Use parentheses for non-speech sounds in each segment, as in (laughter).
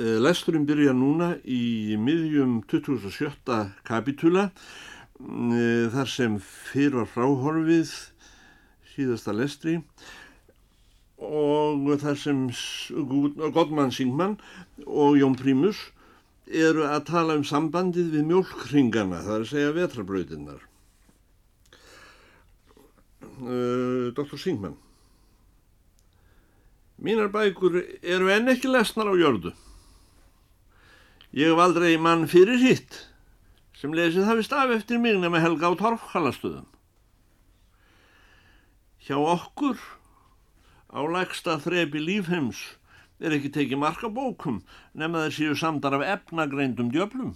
Eh, lesturinn byrja núna í miðjum 27. kapitula eh, þar sem fyrir var fráhorfið síðasta lestri og þar sem Gottmann Singmann og Jón Prímus eru að tala um sambandið við mjölkringana, það er að segja vetrabrautinnar. Uh, Dr. Singmann Mínar bækur eru enn ekki lesnar á jörðu. Ég hef aldrei mann fyrir hitt sem lesið hafi staf eftir mig nema helga á torfhalastöðum. Hjá okkur á lægsta þrepi lífheims er ekki tekið marka bókum nema þeir séu samdar af efnagreindum djöflum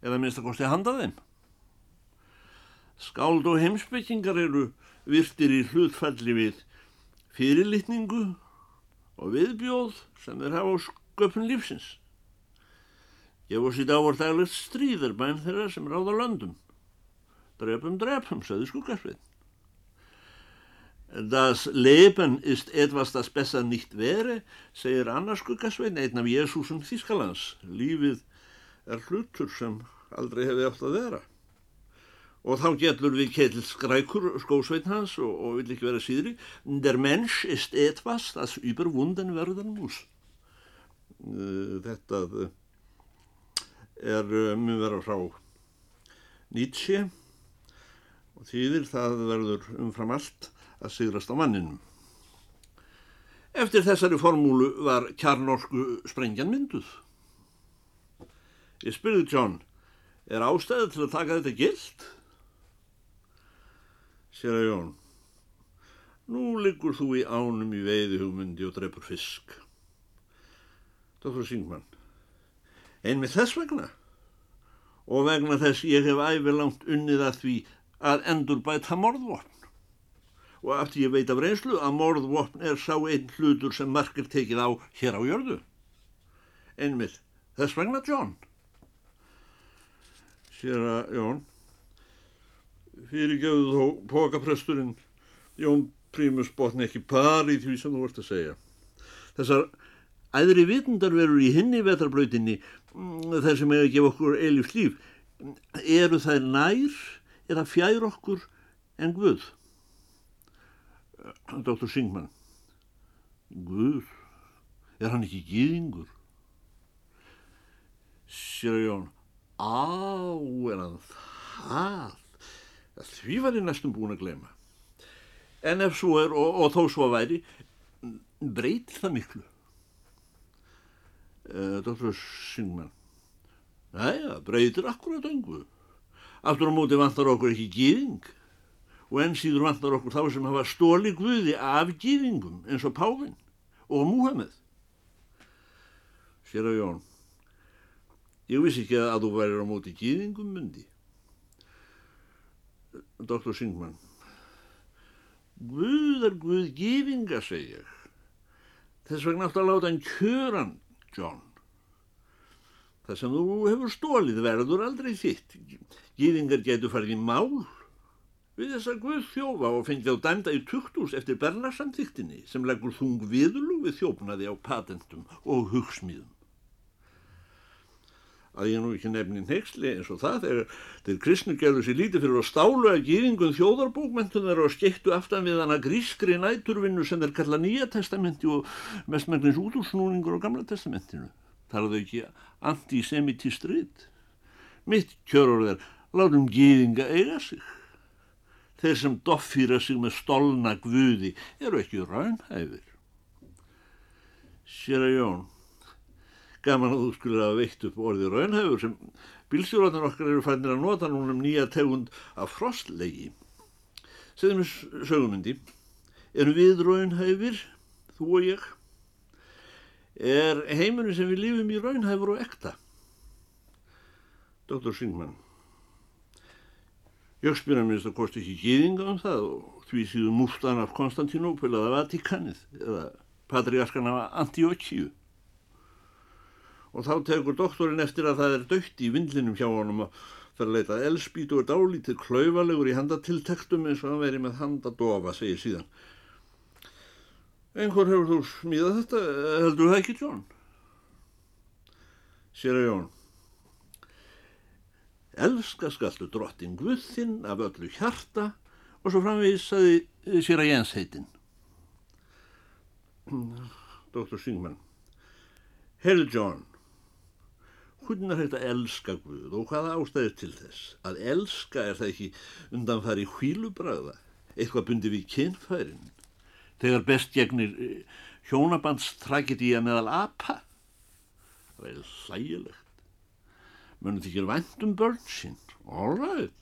eða minnst að kosti handa þeim. Skáld og heimsbyggingar eru virtir í hlutfalli við fyrirlitningu og viðbjóð sem þeir hafa á sköpun lífsins. Síðan ávart daglegt stríðar bæn þeirra sem ráða löndum. Drepum, drepum, sagði skuggarsveit. Das Leben ist etwas, das besser nicht wäre, segir Anna skuggarsveit, einn af Jésúsum Þískalands. Lífið er hlutur sem aldrei hefði átt að vera. Og þá getur við Ketil Skrækur, skósveit hans, og, og vil ekki vera síðri. Der Mensch ist etwas, das überwunden werden muss. Þetta er uh, mun vera frá Nietzsche og þýðir það verður umfram allt að sigrast á manninum. Eftir þessari formúlu var kjarnorku sprengjan mynduð. Ég spyrði John, er ástæðið til að taka þetta gild? Sér að Jón, nú liggur þú í ánum í veiði hugmyndi og drefur fisk. Dr. Singman, einmitt þess vegna. Og vegna þess ég hef æfið langt unnið að því að endur bæta morðvopn. Og aftur ég veit af reynslu að morðvopn er sá einn hlutur sem margir tekið á hér á jörðu. Einmitt þess vegna John. Sér að Jón. Fyrirgjöðu þó pókapresturinn Jón Prímus botni ekki par í því sem þú vart að segja. Þessar æðri vitundar verur í hinni vetarblöytinni þær sem hefur gefið okkur eilíft líf, eru þær nær eða fjær okkur en Guð? Dr. Singman, Guð, er hann ekki gýðingur? Sér að Jón, á, er hann það? Því var ég næstum búin að glema. En ef svo er, og, og þó svo væri, breytir það miklu. Uh, Dr. Singman Næja, breytir akkurat öngu Aftur á móti vantar okkur ekki gýðing og enn síður vantar okkur þá sem hafa stóli guði af gýðingum eins og Pávin og Múhameð Sér að Jón Ég vissi ekki að þú værir á móti gýðingum myndi Dr. Singman Guð er Guð gýðinga, segi ég Þess vegna átt að láta hann kjöran John. Það sem þú hefur stólið verður aldrei þitt. Gýðingar getur farið í mál við þessa guð þjófa og fengið á dæmda í tuktús eftir Bernarsamþyktinni sem leggur þung viðlug við þjófnaði á patentum og hugsmíðum. Að ég nú ekki nefnin heksli eins og það þegar þeir kristnur gerðu sér lítið fyrir að stálu að gýðingun þjóðarbókmentunar og skektu aftan við hana grískri næturvinnu sem þeir kalla Nýja testamenti og mestmægnis útúrsnúningur á Gamla testamentinu. Þau ekki antisemitístrið. Mitt kjörur er látum gýðinga eiga sig. Þeir sem doffýra sig með stolna guði eru ekki raunhæfir. Sér að Jón gaman að þú skulle hafa veikt upp orðið raunhæfur sem bílstjóðarnar okkar eru fænir að nota núna um nýja tegund af frostlegi. Segðum við sögumyndi, eru við raunhæfir, þú og ég? Er heimunum sem við lífum í raunhæfur og ekta? Dr. Singman, ég spyrir að minnst að kosti ekki gýðinga um það og því síðu mústan af Konstantinópil eða Vatikanið eða patriarkan af Antiochíu og þá tegur doktorinn eftir að það er dögt í vindlinum hjá honum að fyrir að leita elspít og er dálítið klauðalegur í handatiltektum eins og hann veri með handadofa, segir síðan. Einhver hefur þú smíðað þetta, heldur það ekki, John? Sér að Jón, elska skallu drottin Guðinn af öllu hjarta og svo framvísaði sér að Jens heitin. (clears throat) Dr. Singman, Heyrðu John, hvernig er þetta að elska Guð og hvaða ástæðir til þess? Að elska er það ekki undanfari hvílubræða, eitthvað bundi við kynfærin, þegar best gegnir hjónabandstragedía meðal apa. Það er hlægilegt. Mönum þykir vænt um börn sín. All right.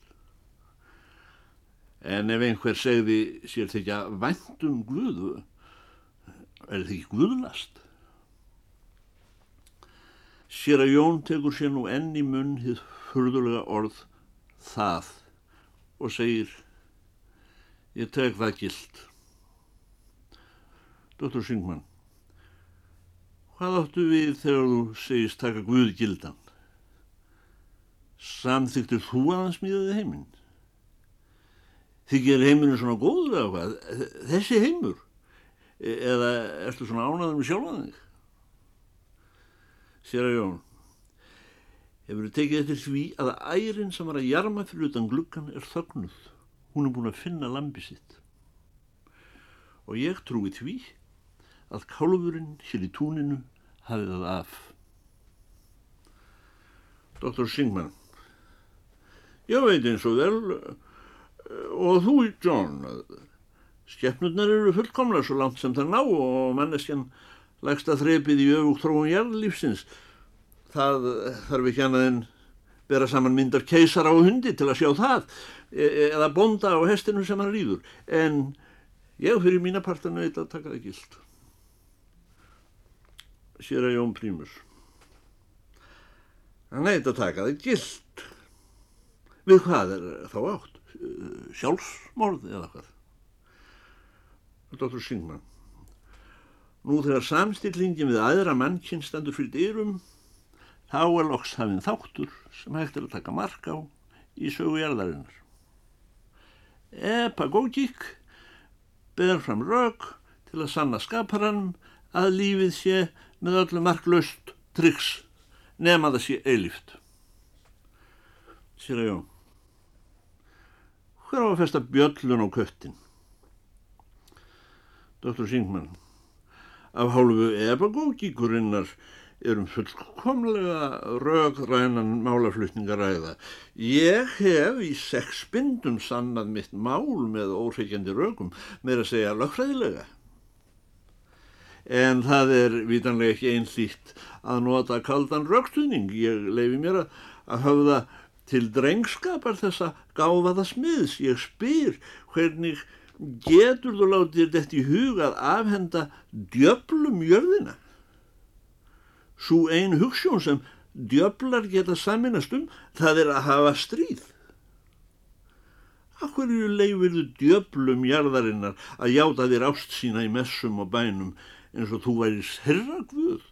En ef einhver segði sér þykja vænt um Guðu, er þetta ekki Guðlast? Sér að Jón tekur sér nú enn í munn hið fyrðulega orð það og segir ég tek það gild. Dr. Singman, hvað áttu við þegar þú segist taka Guð gildan? Samþyktir þú að hann smíðaði heiminn? Þykir heiminu svona góður eða hvað? Þessi heimur? Eða ertu svona ánaður með sjálfaðing? Sér að Jón, hefur þið tekið eftir því að ærin sem var að jarma fyrir utan gluggan er þögnuð. Hún er búin að finna lambi sitt. Og ég trúi því að kálfurinn hér í túninu hafið það af. Dr. Singman Ég veit eins og vel og þú, John, skeppnurnar eru fullkomlega svo langt sem það ná og manneskjan lægst að þrepið í öfugt þróun jarðlífsins. Það þarf ekki annað en bera saman myndar keisara og hundi til að sjá það eða bonda á hestinu sem hann rýður. En ég fyrir mína partana eitthvað að taka það gild. Sér að Jón Prímus. Hann eitthvað að taka það gild. Við hvað er þá átt? Sjálfsmorð eða hvað? Dr. Singman. Nú þegar samstillingin við aðra mannkinn standur fyrir dyrum, þá er loks hafinn þáttur sem hægt er að taka mark á í sögu jarðarinnar. Epagógík ber fram rauk til að sanna skaparann að lífið sé með öllu marklaust tryggs nema það sé eilíft. Sér að jón hver á að festa bjöllun á köttin? Dr. Singman, af hálfu ebagógíkurinnar erum fullkomlega rögrænan málaflutningaræða. Ég hef í sex bindum sannað mitt mál með ósveikjandi rögum, með að segja lögfræðilega. En það er vitanlega ekki einlýtt að nota kaldan rögstuðning. Ég leifi mér að höfða til drengskapar þessa gáfaða smiðs. Ég spyr hvernig getur þú látið þetta í huga að afhenda djöblum jörðina? Svo ein hugssjón sem djöblar geta saminast um, það er að hafa stríð. Akkur eru leifirðu djöblum jarðarinnar að játa þér ást sína í messum og bænum eins og þú væris herragvöð?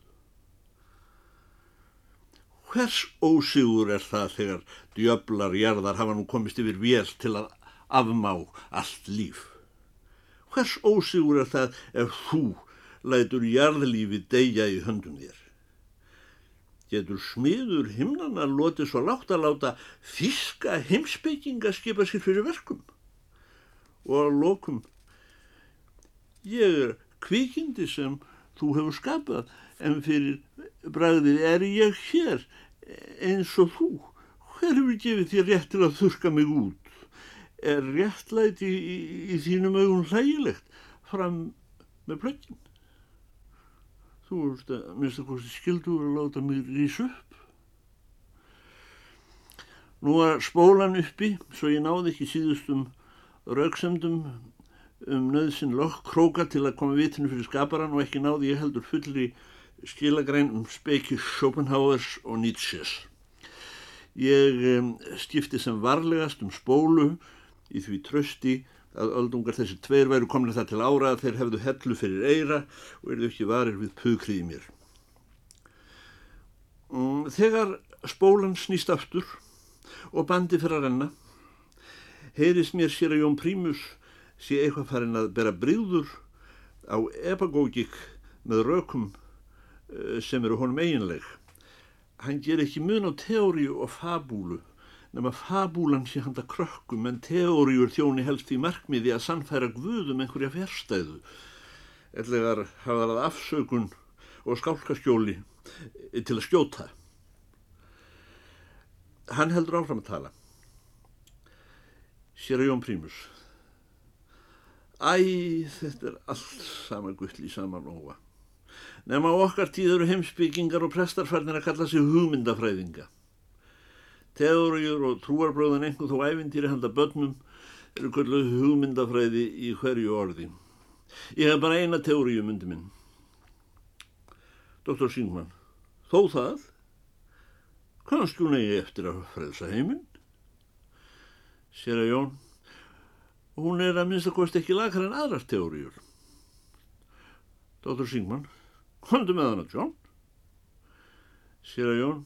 Hvers ósigur er það þegar djöblar jarðar hafa nú komist yfir vél til að afmá allt líf? Hvers ósigur er það ef þú lætur jarðlífi deyja í höndum þér? Getur smiður himnana lotið svo látt að láta þíska heimsbygginga skipa sér fyrir verkum? Og að lokum, ég er kvikindi sem þú hefur skapað en fyrir bræðið er ég hér eins og þú. Hver hefur gefið þér rétt til að þurka mig út? Er réttlæti í, í, í þínum augun hlægilegt fram með plöggin? Þú veist að minnst að hvort skildur að láta mig rýsa upp. Nú var spólan uppi svo ég náði ekki síðustum rauksemdum um nöðsinn lokk króka til að koma vitinu fyrir skaparan og ekki náði ég heldur fullri skilagrein um speiki Schopenhauers og Nietzsches. Ég um, skipti sem varlegast um spólu í því trösti að öldungar þessi tveir væru komin það til ára að þeir hefðu hellu fyrir eira og erðu ekki varir við pukrið í mér. Um, þegar spólan snýst aftur og bandi fyrir að renna, heyrist mér sér að Jón Prímus sé eitthvað farin að bera bríður á epagógik með rökum Eh, sem eru honum eiginleg. hann ger ekki mun á teóriu og fabúlu nema fabúlan sé handa krökkum en teóriur þjóni helst í markmiði að sannfæra guðum einhverja férstæðu ellegar hafa það afsökun og skálkaskjóli til að skjóta. Hann heldur áfram að tala. Sér að Jón Prímus. Æ, þetta er allt sama gull í sama nóga Nefn á okkar tíð eru heimsbyggingar og prestarfarnir að kalla sig hugmyndafræðinga. Teóriur og trúarbröðan einhvern þó æfintýri handa börnum eru kalluð hugmyndafræði í hverju orði. Ég hef bara eina teóriu myndi minn. Dr. Singman, þó það, kannski hún eigi eftir að frelsa heiminn? Sér að Jón, hún er að minnst að kosti ekki lakar en aðrar teóriur. Dr. Singman, Kondu með hana, John. Sér að Jón,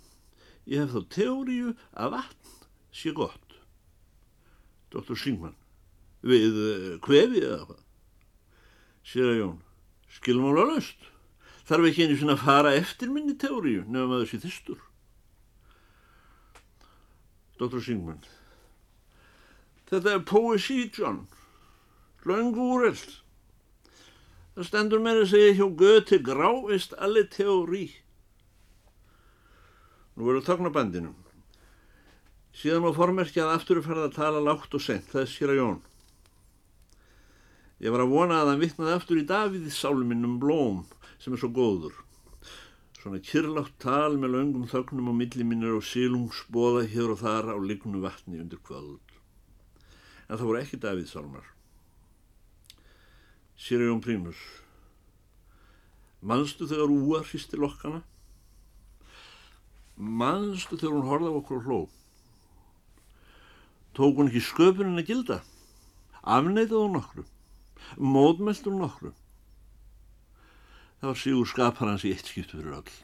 ég hef þá teóriu að vatn sé gott. Dr. Singman, við hvefið eða hvað? Sér að Jón, skilmála löst. Þarf ekki einu svona að fara eftir minni teóriu nefnum að þessi þistur. Dr. Singman, þetta er poesi, John. Löngu úreld. Það stendur með að segja hjá Göti gráist allir teóri. Nú eru tóknabandinum. Síðan má formerkjað aftur að fara að tala lágt og sent, það er sér að Jón. Ég var að vona að hann vittnaði aftur í Davíðis sáluminnum blóm sem er svo góður. Svona kyrlátt tal með laungum þögnum á milliminir og sílungsbóða hér og þar á lignu vatni undir kvöld. En það voru ekki Davíðs sálmar. Sirjón Prímus Manstu þegar úa hristi lokkana? Manstu þegar hún horða á okkur og hló? Tók hún ekki sköpunin að gilda? Afneitað hún nokkru? Módmælt hún nokkru? Það var sígur skapar hans í eitt skipt fyrir öll.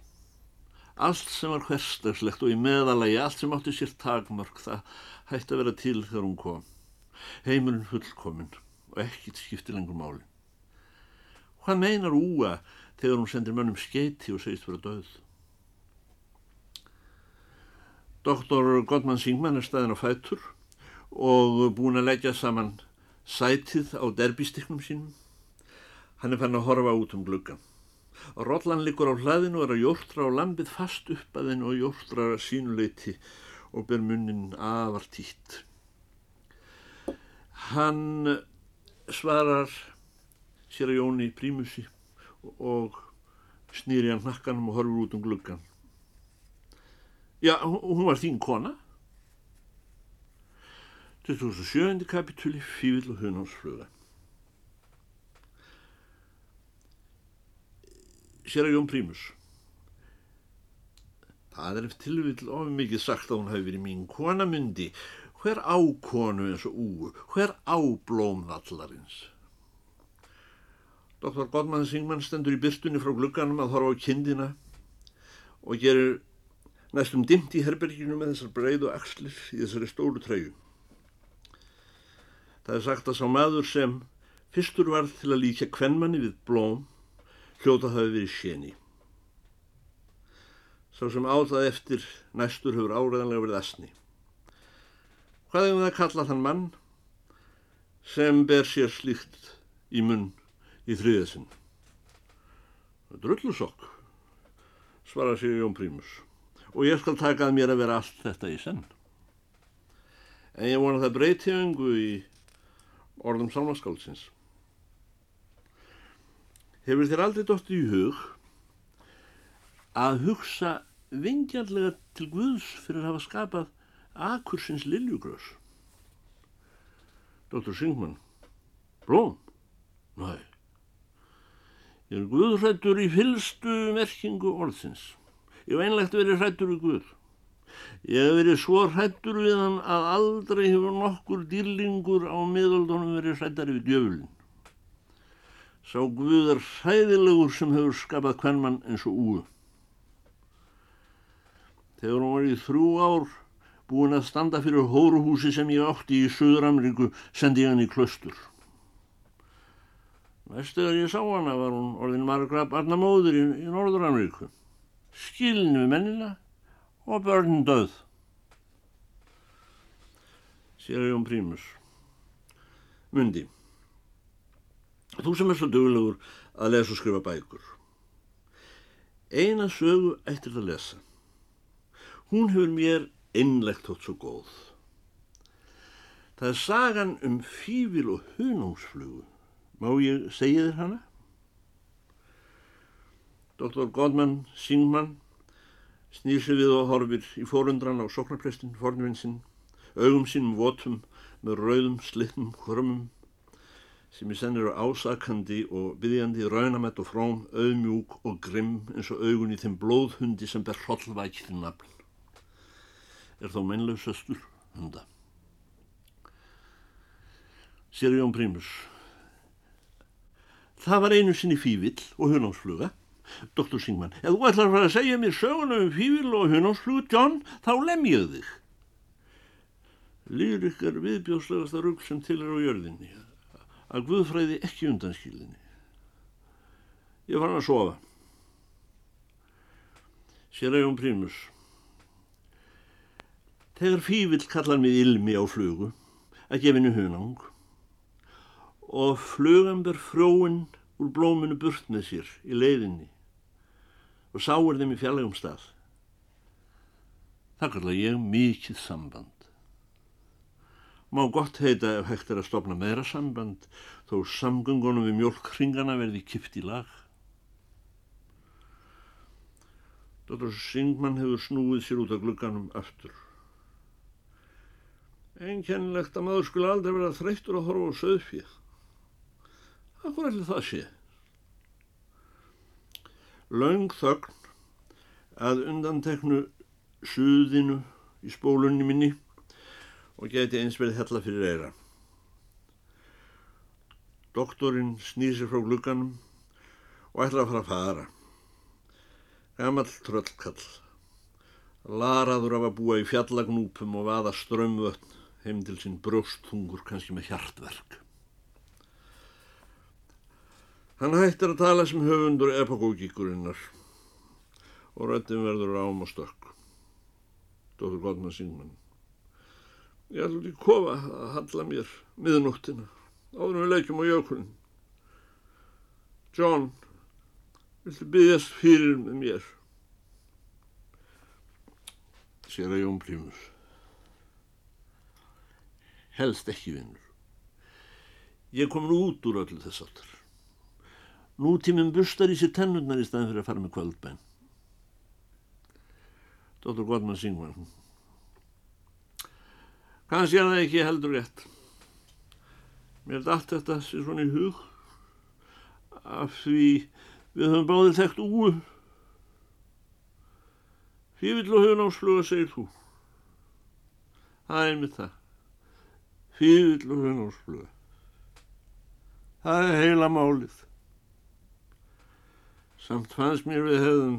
Allt sem var hverstarslegt og í meðalagi, allt sem átti sér takmörk, það hætti að vera til þegar hún kom. Heimurinn fullkominn og ekkit skipti lengur máli. Hvað meinar úa þegar hún sendir mönnum skeiti og segist vera döð? Doktor Gottmann Singman er staðin á fætur og búin að leggja saman sætið á derbystiknum sínum. Hann er fann að horfa út um gluggan. Rollan likur á hlaðinu og er að jórtra á lambið fast upp að henn og jórtra sínuleiti og ber munnin afar títt. Hann svarar sér að Jóni í prímusi og snýri hann hnakkanum og horfur út um gluggan. Já, hún var þín kona. 2007. kapitúli Fívill og Hunánsfluga. Sér að Jón Prímus. Það er eftir tilvill of mikið sagt að hún hafi verið mín konamundi. Hver ákonu eins og úr? Hver áblómvallarins? Dr. Gottmann Singman stendur í byrstunni frá glugganum að horfa á kindina og gerir næstum dimt í herberginu með þessar breið og axlir í þessari stóru treyju. Það er sagt að sá maður sem fyrstur varð til að líka kvennmanni við blóm hljóta hafi verið séni. Sá sem áðað eftir næstur hefur áreðanlega verið asni. Hvað er það að kalla þann mann sem ber sér slíkt í munn í þriðasinn. Drullusokk, svara sér Jón Prímus, og ég skal takað mér að vera allt þetta í senn. En ég vona það breytiðingu í orðum sánaskáldsins. Hefur þér aldrei dótt í hug að hugsa vingjarlega til Guðs fyrir að hafa skapað akursins liljugrös? Dr. Singman, blóm? Næ. Ég er Guðrættur í fylstu merkingu orðsins. Ég hef einlegt verið hrættur við Guð. Ég hef verið svo hrættur við hann að aldrei hefur nokkur dýrlingur á miðaldónum verið hrættar við djöfulin. Sá Guð er hræðilegur sem hefur skapað hvernmann eins og úu. Þegar hún var í þrjú ár búin að standa fyrir hóruhúsi sem ég átti í Suður-Ameríku sendi ég hann í klöstur. Næstu þegar ég sá hana var hún orðin margra barnamóður í, í Norður-Ameríku. Skilin við mennina og börn döð. Sér Jón Prímus. Mundi, þú sem er svo duglegur að lesa og skrifa bækur. Eina sögu eittir að lesa. Hún hefur mér innlegt þótt svo góð. Það er sagan um fývil og hunungsflugu. Má ég segja þér hana? Dr. Godman Singman snýr sig við og horfir í fórundran á soknarprestin, fornvinsinn, augum sínum votum með rauðum slitnum hrömmum sem í senn eru ásakandi og byggjandi raunamett og fróm, auðmjúk og grimm eins og augun í þeim blóðhundi sem ber hrollvækið nafn. Er þó mennlaug söstur hunda. Sér Jón Prímus. Það var einu sinni fívill og hunánsfluga. Doktor Singman, ef þú ætlar að fara að segja mér söguna um fívill og hunánsflugu, John, þá lem ég þig. Lýrik er viðbjóðslegasta rugg sem til er á jörðinni að Guðfræði ekki undanskilinni. Ég fann að sofa. Sér að Jón Prímus. Þegar fívill kallar mig ilmi á flugu að gefinu hunang og flugan ber frjóin úr blóminu burt með sér í leiðinni og sáur þeim í fjallegum stað. Það kallar ég mikið samband. Má gott heita ef hægt er að stopna meira samband þó samgöngunum við mjölkringana verði kipt í lag. Dr. Singman hefur snúið sér út af glugganum aftur. Einkennilegt að maður skulle aldrei vera þreyttur að horfa á söðfíð. Hvað er það sé? Laung þögn að undanteknu suðinu í spólunni minni og geti eins verið hella fyrir eira. Doktorinn snýr sér frá glugganum og ætla að fara að fara. Gammal tröllkall, laraður af að búa í fjallagnúpum og vaða strömmvötn heim til sín brjóstungur kannski með hjartverk. Hann hættir að tala sem höfundur epokókíkurinnar og röttin verður ám og stökk. Dóttur Godman Singman. Ég út í kofa að handla mér miðnóttina, áður við leikjum á jökulinn. John, viltu byggjast fyrir með mér? Sér að Jón Prímus. Helst ekki vinnur. Ég er komin út úr öllu þess áttar. Nútíminn bustar í sér tennurnar í staðin fyrir að fara með kvöldbæn. Dr. Godman Singman. Kanski er það ekki heldur rétt. Mér er allt þetta sér svona í hug af því við höfum báðið þekkt úu. Fývill og hunámsfluga segir þú. Það er einmitt það. Fývill og hunámsfluga. Það er heila málið. Samt fannst mér við hefðum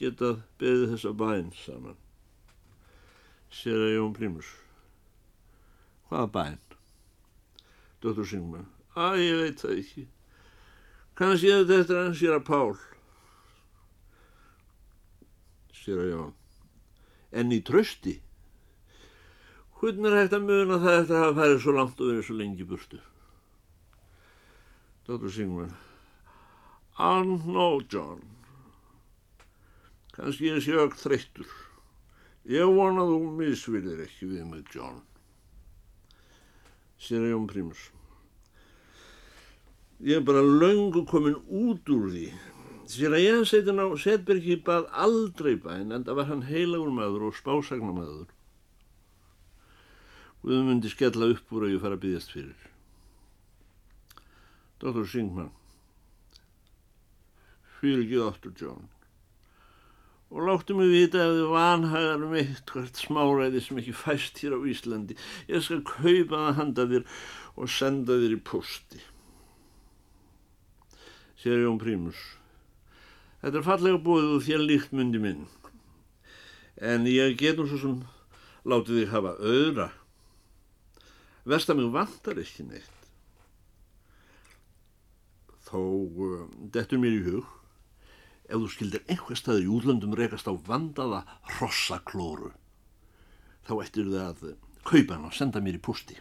getað beðið þessa bæn saman. Sér að Jón Prímus. Hvaða bæn? Dóttur Singman. Æ, ég veit það ekki. Kannski þetta er sér að Pál. Sér að Jón. En í trösti? Hvernig er hægt að muna það eftir að hafa færið svo langt og verið svo lengi burtu? Dóttur Singman. Know, John. Kannski ég sé öll þreyttur. Ég vona þú misvilir ekki við mig, John sér að Jón Prímus. Ég er bara laungu komin út úr því. Sér að ég setin á Setbergi bað aldrei bæn en það var hann heilagur maður og spásagna maður. Guð myndi skella upp úr að ég fara að byggjast fyrir. Dr. Singman. Fyrir ekki áttur, John og láttu mig vita ef þið vanhagar um eitthvað smáræði sem ekki fæst hér á Íslandi. Ég skal kaupa það handa þér og senda þér í posti. Sér Jón Prímus. Þetta er fallega búið og þér líkt myndi minn. En ég get nú svo sem látið þig hafa öðra. Verst að mig vantar ekki neitt. Þó, uh, dettur mér í hug ef þú skildir einhver staður í útlöndum rekast á vandaða hrossaklóru þá ættir þau að kaupa hann og senda mér í pústi.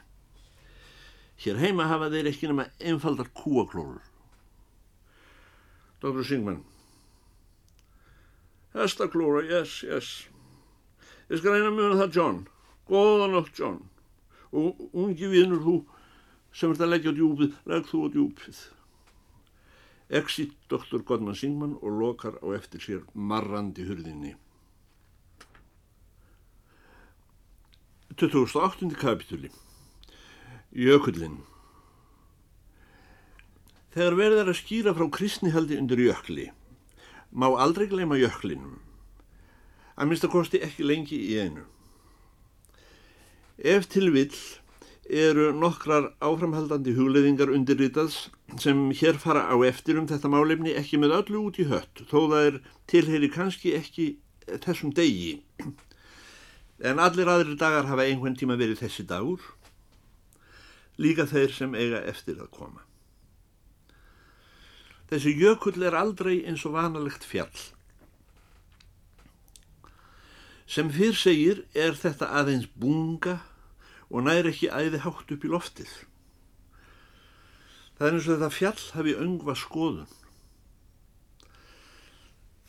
Hér heima hafa þeir ekki nema einfaldar kúaklórur. Dr. Singman Hestaklóra, yes, yes. Ég skal reyna mjög með það, John. Góða nótt, John. Og ungi vinnur þú sem ert að leggja á djúpið, legg þú á djúpið. Exit Dr. Godman Singman og lokar á eftir sér marrandi hurðinni. 2008. kapitúli Jökullin Þegar verður að skýra frá kristnihaldi undir jökli má aldrei gleyma jöklinum að minnst að kosti ekki lengi í einu. Ef til vill eru nokkrar áframhaldandi hugleðingar undirritaðs sem hér fara á eftir um þetta málefni ekki með öllu út í hött þó það er tilheyri kannski ekki þessum degi En allir aðri dagar hafa einhvern tíma verið þessi dagur, líka þeir sem eiga eftir að koma. Þessi jökull er aldrei eins og vanalegt fjall. Sem fyrr segir er þetta aðeins bunga og næri ekki æði hátt upp í loftið. Það er eins og þetta fjall hafi öngva skoðun.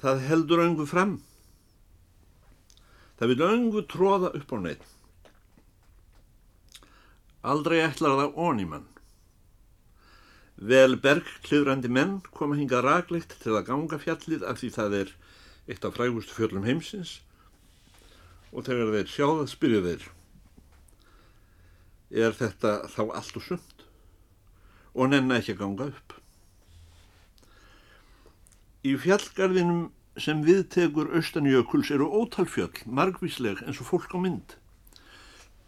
Það heldur öngu fram Það vil öngu tróða upp á neitt. Aldrei ætlar það ónýmann. Vel bergklifrandi menn koma hinga raglegt til að ganga fjallið af því það er eitt af frægustu fjöllum heimsins og þegar þeir sjáða spyrja þeir er þetta þá allt og sumt og nenna ekki að ganga upp. Í fjallgarðinum sem viðtegur austanjökuls eru ótal fjöll, margvísleg eins og fólk á mynd.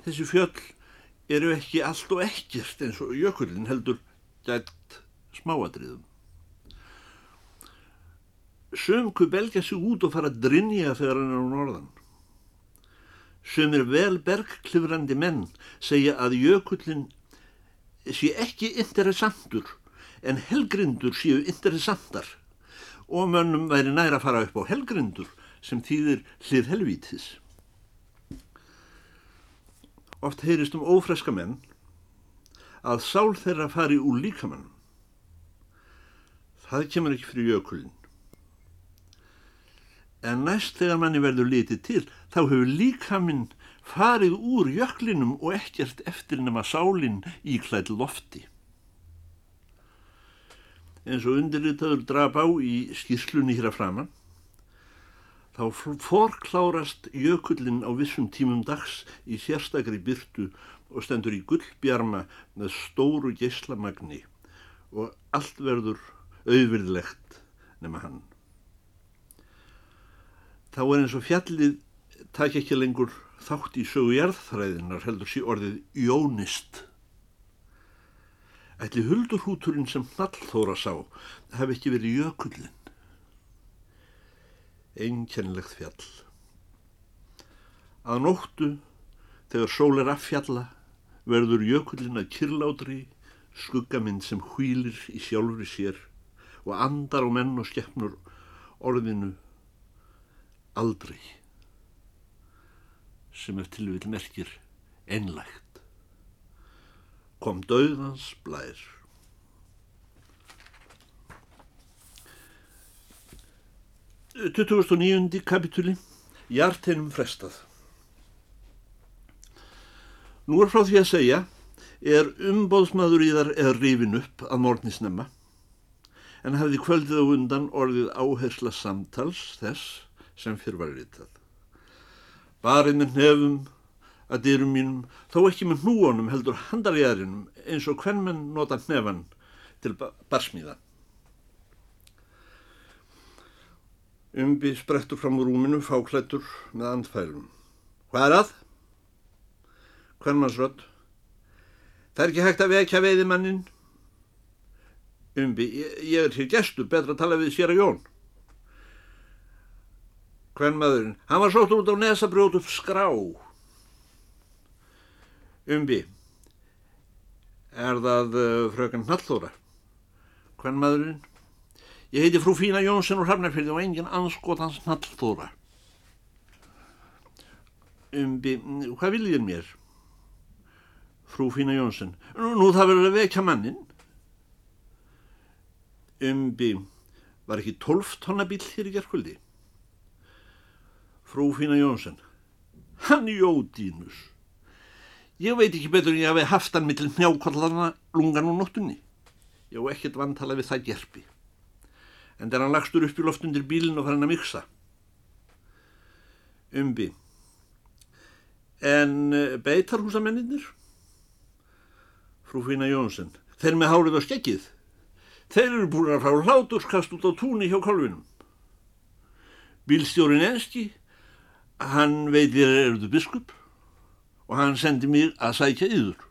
Þessi fjöll eru ekki allt og ekkert eins og jökullin heldur gætt smáadriðum. Sömku belgja sig út og fara að drinja þegar hann er á norðan. Sömur vel bergklifrandi menn segja að jökullin sé ekki interessantur en helgrindur séu interessantar og mönnum væri næra að fara upp á helgrindur sem þýðir hlið helvítis. Oft heyrist um ófreska menn að sál þeirra fari úr líkamannum. Það kemur ekki fyrir jökulinn. En næst þegar manni verður litið til þá hefur líkaminn farið úr jöklinum og ekkert eftir nema sálinn í klæð lofti eins og undirlitaður drap á í skýrslunni hér að framann, þá forklárast jökullin á vissum tímum dags í sérstakri byrtu og stendur í gullbjarma með stóru geyslamagni og allt verður auðvirðlegt nema hann. Þá er eins og fjallið takk ekki lengur þátt í sögu jarðþræðinar heldur sí orðið jónist Ætli huldurhúturinn sem Hnallþóra sá hef ekki verið jökullin. Einkennlegt fjall. Að nóttu, þegar sól er affjalla, verður jökullin að kirlátri, skuggaminn sem hvílir í sjálfri sér og andar og menn og skeppnur orðinu aldrei, sem er tilvill merkir einlægt kom dauðans blær. Tuttugust og nýjundi kapitúli, Hjarteinum frestað. Nú er frá því að segja, er umbóðsmaður í þar eða rifin upp að morgnisnema, en hafði kvöldið á undan orðið áhersla samtals þess sem fyrr var ritað. Barinn með nefum að dyrum mínum, þó ekki með hnúanum heldur handarjæðrinum eins og hvern menn nota hnefan til barsmíða. Umbi sprettur fram úr rúminu, fáklættur með andfælum. Hvað er að? Hvernmannsrödd. Það er ekki hægt að vekja veiði mannin. Umbi, ég, ég er hér gestur, betra að tala við sér að jón. Hvernmaðurinn, hann var sótt út á nesabrjótu skrá. Umbi, er það uh, fröken Hallóra? Hvern maðurinn? Ég heiti frú Fína Jónsson og Hrafnarfjörði og engin anskotans nallþóra. Umbi, hvað viljið mér? Frú Fína Jónsson. Nú, nú það verður að vekja mannin. Umbi, var ekki 12 tonnabíl hér í gerðkvöldi? Frú Fína Jónsson. Hann jódínus. Ég veit ekki betur en ég hafi haft hann mittil hnjákollarna lungan og nóttunni. Ég hef ekkert vantala við það gerpi. En þegar hann lagstur upp í loft undir bílinn og farin að miksa. Umbi. En eh, beitarhúsamennir? Frú Fína Jónsson. Þeir með hárið á skekkið. Þeir eru búin að fá hláturskast út á túni hjá kolvinum. Bílstjórin enski, hann veitir eruðu biskup og hann sendi mér að sækja yður.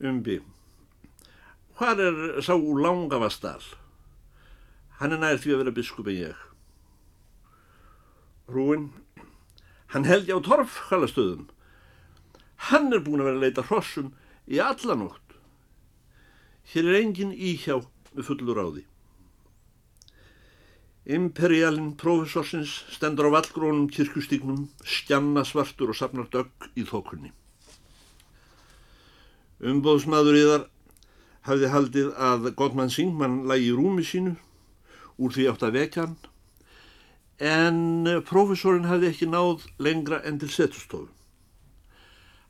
Umbi, hvað er sá langavastal? Hann er nær því að vera biskup en ég. Hrúin, hann held ég á torfhalastöðum. Hann er búin að vera að leita hrossum í allanótt. Hér er engin íhjá með fullur áði. Imperialin profesorsins stendur á vallgrónum kirkustíknum, stjanna svartur og sapnar dögg í þokunni. Umbóðsmaður yðar hafði haldið að Gottmann Singmann lagi í rúmi sínu, úr því átt að vekja hann, en profesorin hafði ekki náð lengra enn til setustofu.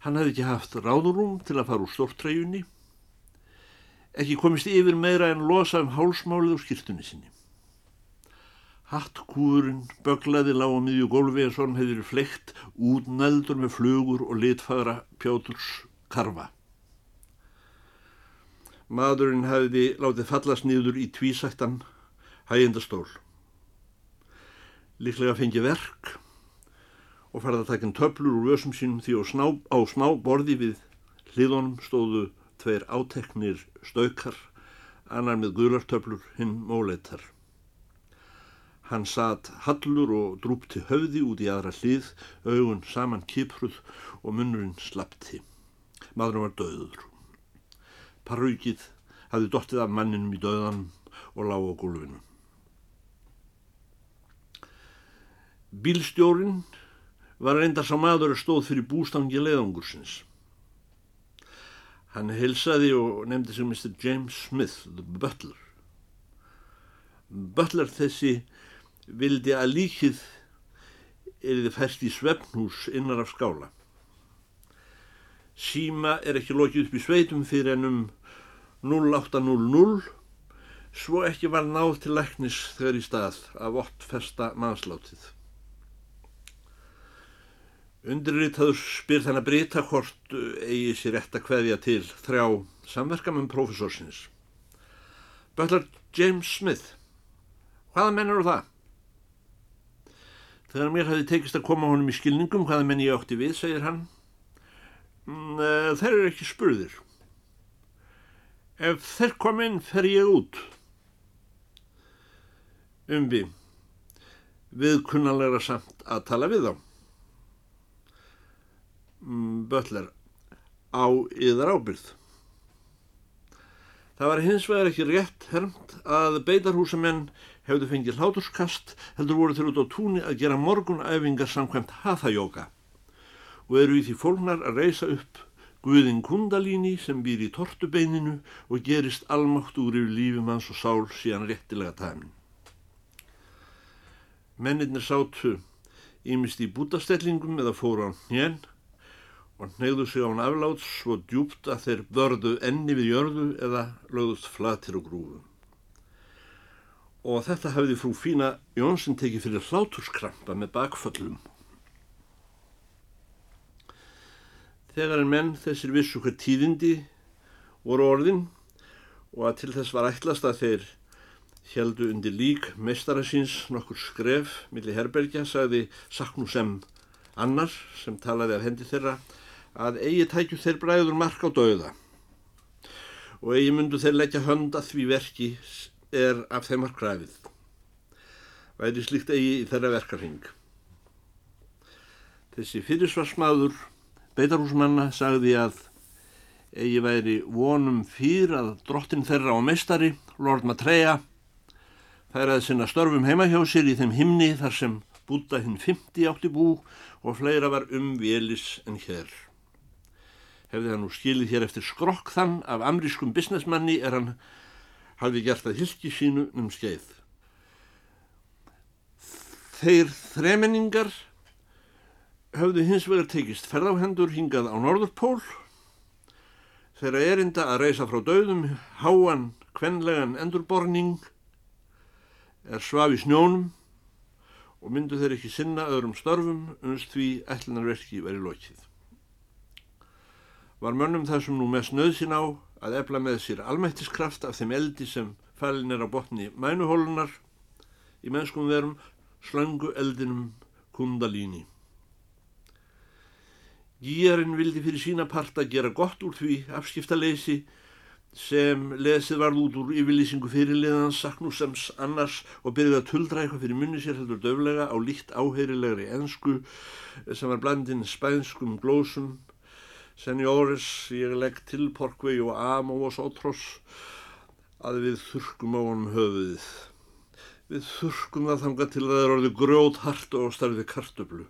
Hann hafði ekki haft ráðurúm til að fara úr stórtreyjunni, ekki komist yfir meira en losa um hálsmálið úr skýrtunni sinni. Hattkúðurinn böglaði lág á miðju gólfi eins og hann hefði fleikt út nældur með flugur og litfæra pjáturs karfa. Madurinn hefði látið fallast nýður í tvísættan hægjendastól. Líklega fengi verk og farið að taka töflur úr vössum sínum því sná, á smá borði við hliðunum stóðu tveir áteknir staukar, annar með gulartöflur, hinn móleitar. Hann satt hallur og drúpti höfði út í aðra hlið, augun saman kipruð og munnurinn slappti. Maðurinn var döður. Parrúkið hafði dottið af manninum í döðan og lág á gólfinu. Bílstjórin var reyndar sá maður að stóð fyrir bústangi leiðangursins. Hann hilsaði og nefndi sig Mr. James Smith, the butler. Butler þessi vildi að líkið eriði fæst í svefnhús innar af skála. Síma er ekki lokið upp í sveitum fyrir ennum 0800 svo ekki var náð til læknis þegar í stað af 8 festa mannslátið. Undirritaður spyr þann að breyta hvort eigi sér rétt að hveðja til þrjá samverkamum profesorsins. Butler James Smith, hvaða menn eru það? Þegar mér hafi tekist að koma honum í skilningum hvaða menn ég átti við, segir hann, mm, eh, þeir eru ekki spurðir. Ef þeir kom inn fer ég út. Umbi, við kunnalega samt að tala við þá. Mm, Böllar, á yðar ábyrð. Það var hins vegar ekki rétt hermt að beitarhúsamenn hefðu fengið hláturskast heldur voru þeir út á túni að gera morgunæfingar samkvæmt hathajóka og eru í því fólknar að reysa upp Guðin kundalíni sem býr í tortubeininu og gerist almátt úr yfir lífum hans og sál síðan réttilega tæmin. Mennirnir sátu ímist í bútastellingum eða fóru á hnjenn og neyðu sig á hann afláts svo djúpt að þeir vörðu enni við jörðu eða lögðust flatir og grúfum. Og þetta hafði frú Fína Jónsson tekið fyrir hláturskrampa með bakföllum. Þegar en menn þessir vissu hvað tíðindi voru orðin og að til þess var ætlast að þeir heldu undir lík meistarasins nokkur skref millir herbergja sagði Saknú sem annar sem talaði af hendi þeirra að eigi tækju þeir bræður mark á dauða og eigi myndu þeir leggja hönd að því verki er af þeim að kræfið. Væri slíkt eigi í þeirra verkarhing. Þessi fyrirsvarsmaður beitarhúsmanna sagði að eigi væri vonum fyrir að drottin þeirra á meistari, Lord Maitreya, færaði sinna störfum heima hjá sér í þeim himni þar sem Búta hinn 50 átti bú og fleira var um vélis en hér. Hefði hann nú skilið hér eftir skrokk þann af amrískum businessmanni er hann hafði gert að hilki sínu um skeið. Þeir þremenningar höfðu hins vegar tekist ferðáhendur hingað á Norðurpól þeirra erinda að reysa frá döðum háan kvenlegan endurborning er svaf í snjónum og myndu þeir ekki sinna öðrum störfum unnst því ætlunarverki veri lokið. Var mönnum þessum nú mest nöðsin á að efla með sér almættiskraft af þeim eldi sem fælin er á botni mænuhólunar í mennskum verum slöngu eldinum kundalíni. Gíjarinn vildi fyrir sína part að gera gott úr því afskiptaleysi sem lesið varð út úr yfirlýsingu fyrirliðans Saknúsems annars og byrjuði að tuldra eitthvað fyrir munni sér heldur döflega á líkt áheyrilegri ensku sem var blandinn spænskum glósum Senjóris, ég legg til Porkvei og Amo og Sotros að við þurkum á honum höfuðið. Við þurkum það þanga til að það er orðið grjót hart og starfið kartöflu.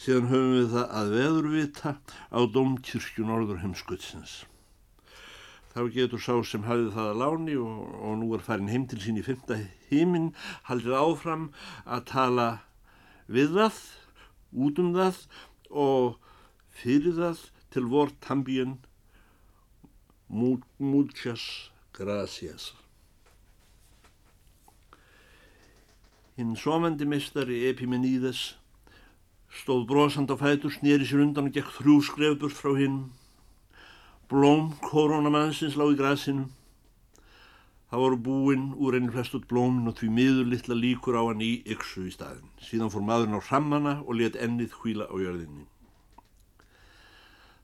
Síðan höfum við það að veðurvita á domkirkjun orður heimskutsins. Þá getur sá sem hafið það að láni og, og nú er farin heim til sín í fymta heiminn, haldið áfram að tala við það, út um það og fyrir það til vor tambíun muchas gracias. Hinn somandi mistari Epimeníðes stóð brosand á fætur, snýri sér undan og gekk þrjú skrefburt frá hinn. Blóm koronamannsins lág í grasinu. Það voru búinn úr einu flestut blómin og því miður litla líkur á hann í yksu í staðin. Síðan fór maðurinn á rammana og let ennið hvíla á jörðinni.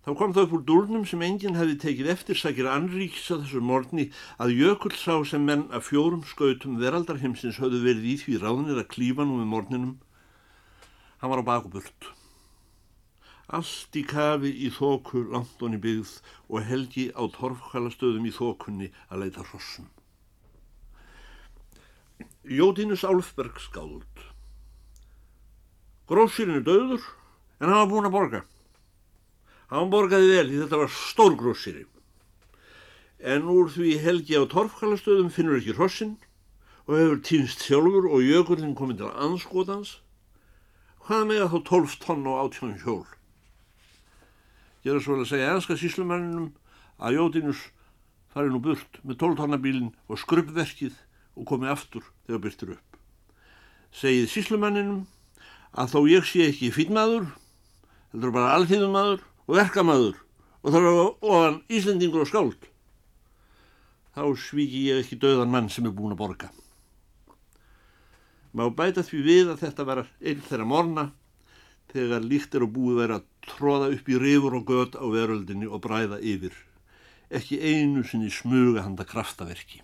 Þá kom það upp úr dúrnum sem enginn hefði tekið eftir sækir anríks að þessu morgni að jökull sá sem menn af fjórum skautum veraldarheimsins höfðu verið í því ráðnir að klífa nú með morgninum. Hann var á bakubult. Allt í kafi í þóku langt onni byggð og helgi á torfkvælastöðum í þókunni að leita hrossum. Jódínus Álfberg skáld. Grósirinn er döður en hann var búin að borga. Hann borgaði vel því þetta var stórgróssýri. En úr því helgi á torfkalastöðum finnur ekki hrossin og hefur týnst sjálfur og jökullin komið til anskotans. Hvað með þá 12 tonn og 18 hjól? Ég er að svo að segja enska síslumanninum að Jódínus fari nú burt með 12 tonnabílin og skruppverkið og komið aftur þegar byrtir upp. Segið síslumanninum að þó ég sé ekki fýtmaður, heldur bara alþýðumadur, og verkamæður og þar ofan Íslendingur og skáld. Þá svíki ég ekki döðan mann sem er búin að borga. Má bæta því við að þetta var einn þeirra morna þegar líkt er að búið verið að tróða upp í rifur og gött á veröldinni og bræða yfir. Ekki einu sinni smuga handa kraftaverki